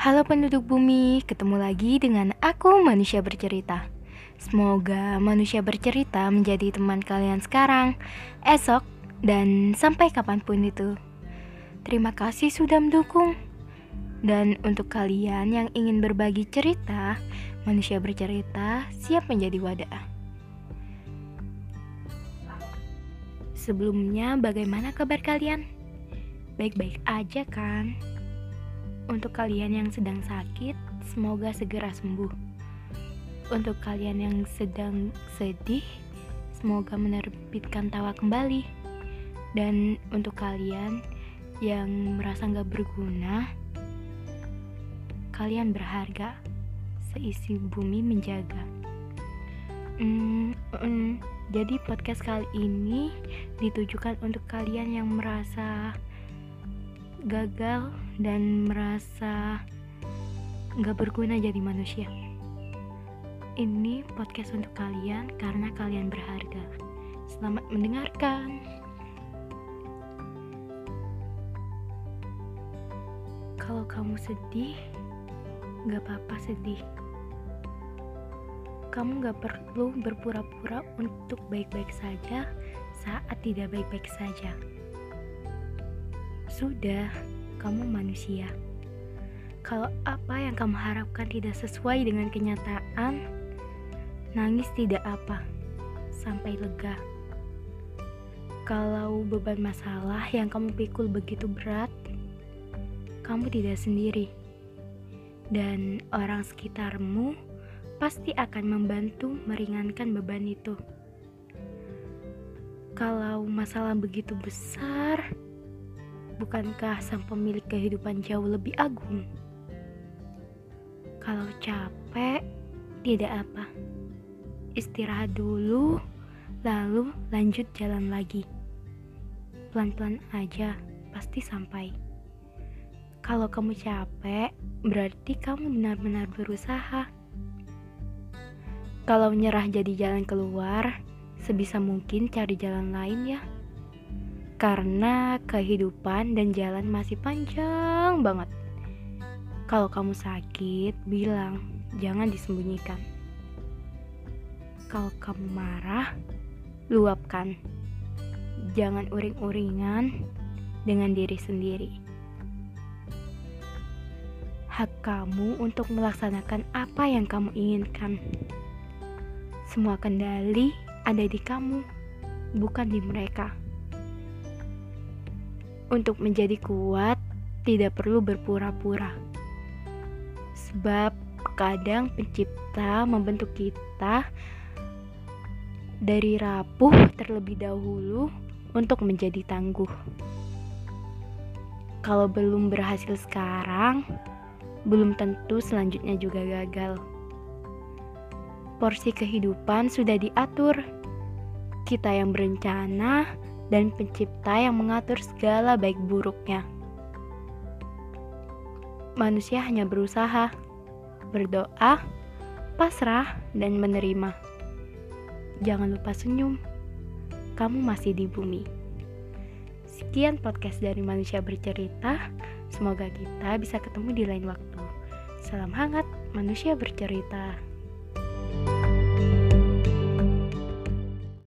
Halo penduduk bumi, ketemu lagi dengan aku manusia bercerita. Semoga manusia bercerita menjadi teman kalian sekarang, esok, dan sampai kapan pun itu. Terima kasih sudah mendukung. Dan untuk kalian yang ingin berbagi cerita, manusia bercerita siap menjadi wadah. Sebelumnya, bagaimana kabar kalian? Baik-baik aja, kan? Untuk kalian yang sedang sakit, semoga segera sembuh. Untuk kalian yang sedang sedih, semoga menerbitkan tawa kembali. Dan untuk kalian yang merasa nggak berguna, kalian berharga. Seisi bumi menjaga. Hmm, mm, jadi podcast kali ini ditujukan untuk kalian yang merasa gagal dan merasa nggak berguna jadi manusia. Ini podcast untuk kalian karena kalian berharga. Selamat mendengarkan. Kalau kamu sedih, nggak apa-apa sedih. Kamu nggak perlu berpura-pura untuk baik-baik saja saat tidak baik-baik saja. Sudah, kamu manusia. Kalau apa yang kamu harapkan tidak sesuai dengan kenyataan, nangis tidak apa, sampai lega. Kalau beban masalah yang kamu pikul begitu berat, kamu tidak sendiri. Dan orang sekitarmu pasti akan membantu meringankan beban itu. Kalau masalah begitu besar, Bukankah sang pemilik kehidupan jauh lebih agung? Kalau capek, tidak apa. Istirahat dulu, lalu lanjut jalan lagi. Pelan-pelan aja, pasti sampai. Kalau kamu capek, berarti kamu benar-benar berusaha. Kalau nyerah jadi jalan keluar, sebisa mungkin cari jalan lain ya karena kehidupan dan jalan masih panjang banget. Kalau kamu sakit, bilang, jangan disembunyikan. Kalau kamu marah, luapkan. Jangan uring-uringan dengan diri sendiri. Hak kamu untuk melaksanakan apa yang kamu inginkan. Semua kendali ada di kamu, bukan di mereka. Untuk menjadi kuat, tidak perlu berpura-pura. Sebab kadang pencipta membentuk kita dari rapuh terlebih dahulu untuk menjadi tangguh. Kalau belum berhasil sekarang, belum tentu selanjutnya juga gagal. Porsi kehidupan sudah diatur. Kita yang berencana dan pencipta yang mengatur segala baik buruknya. Manusia hanya berusaha, berdoa, pasrah, dan menerima. Jangan lupa senyum, kamu masih di bumi. Sekian podcast dari Manusia Bercerita. Semoga kita bisa ketemu di lain waktu. Salam hangat, manusia bercerita.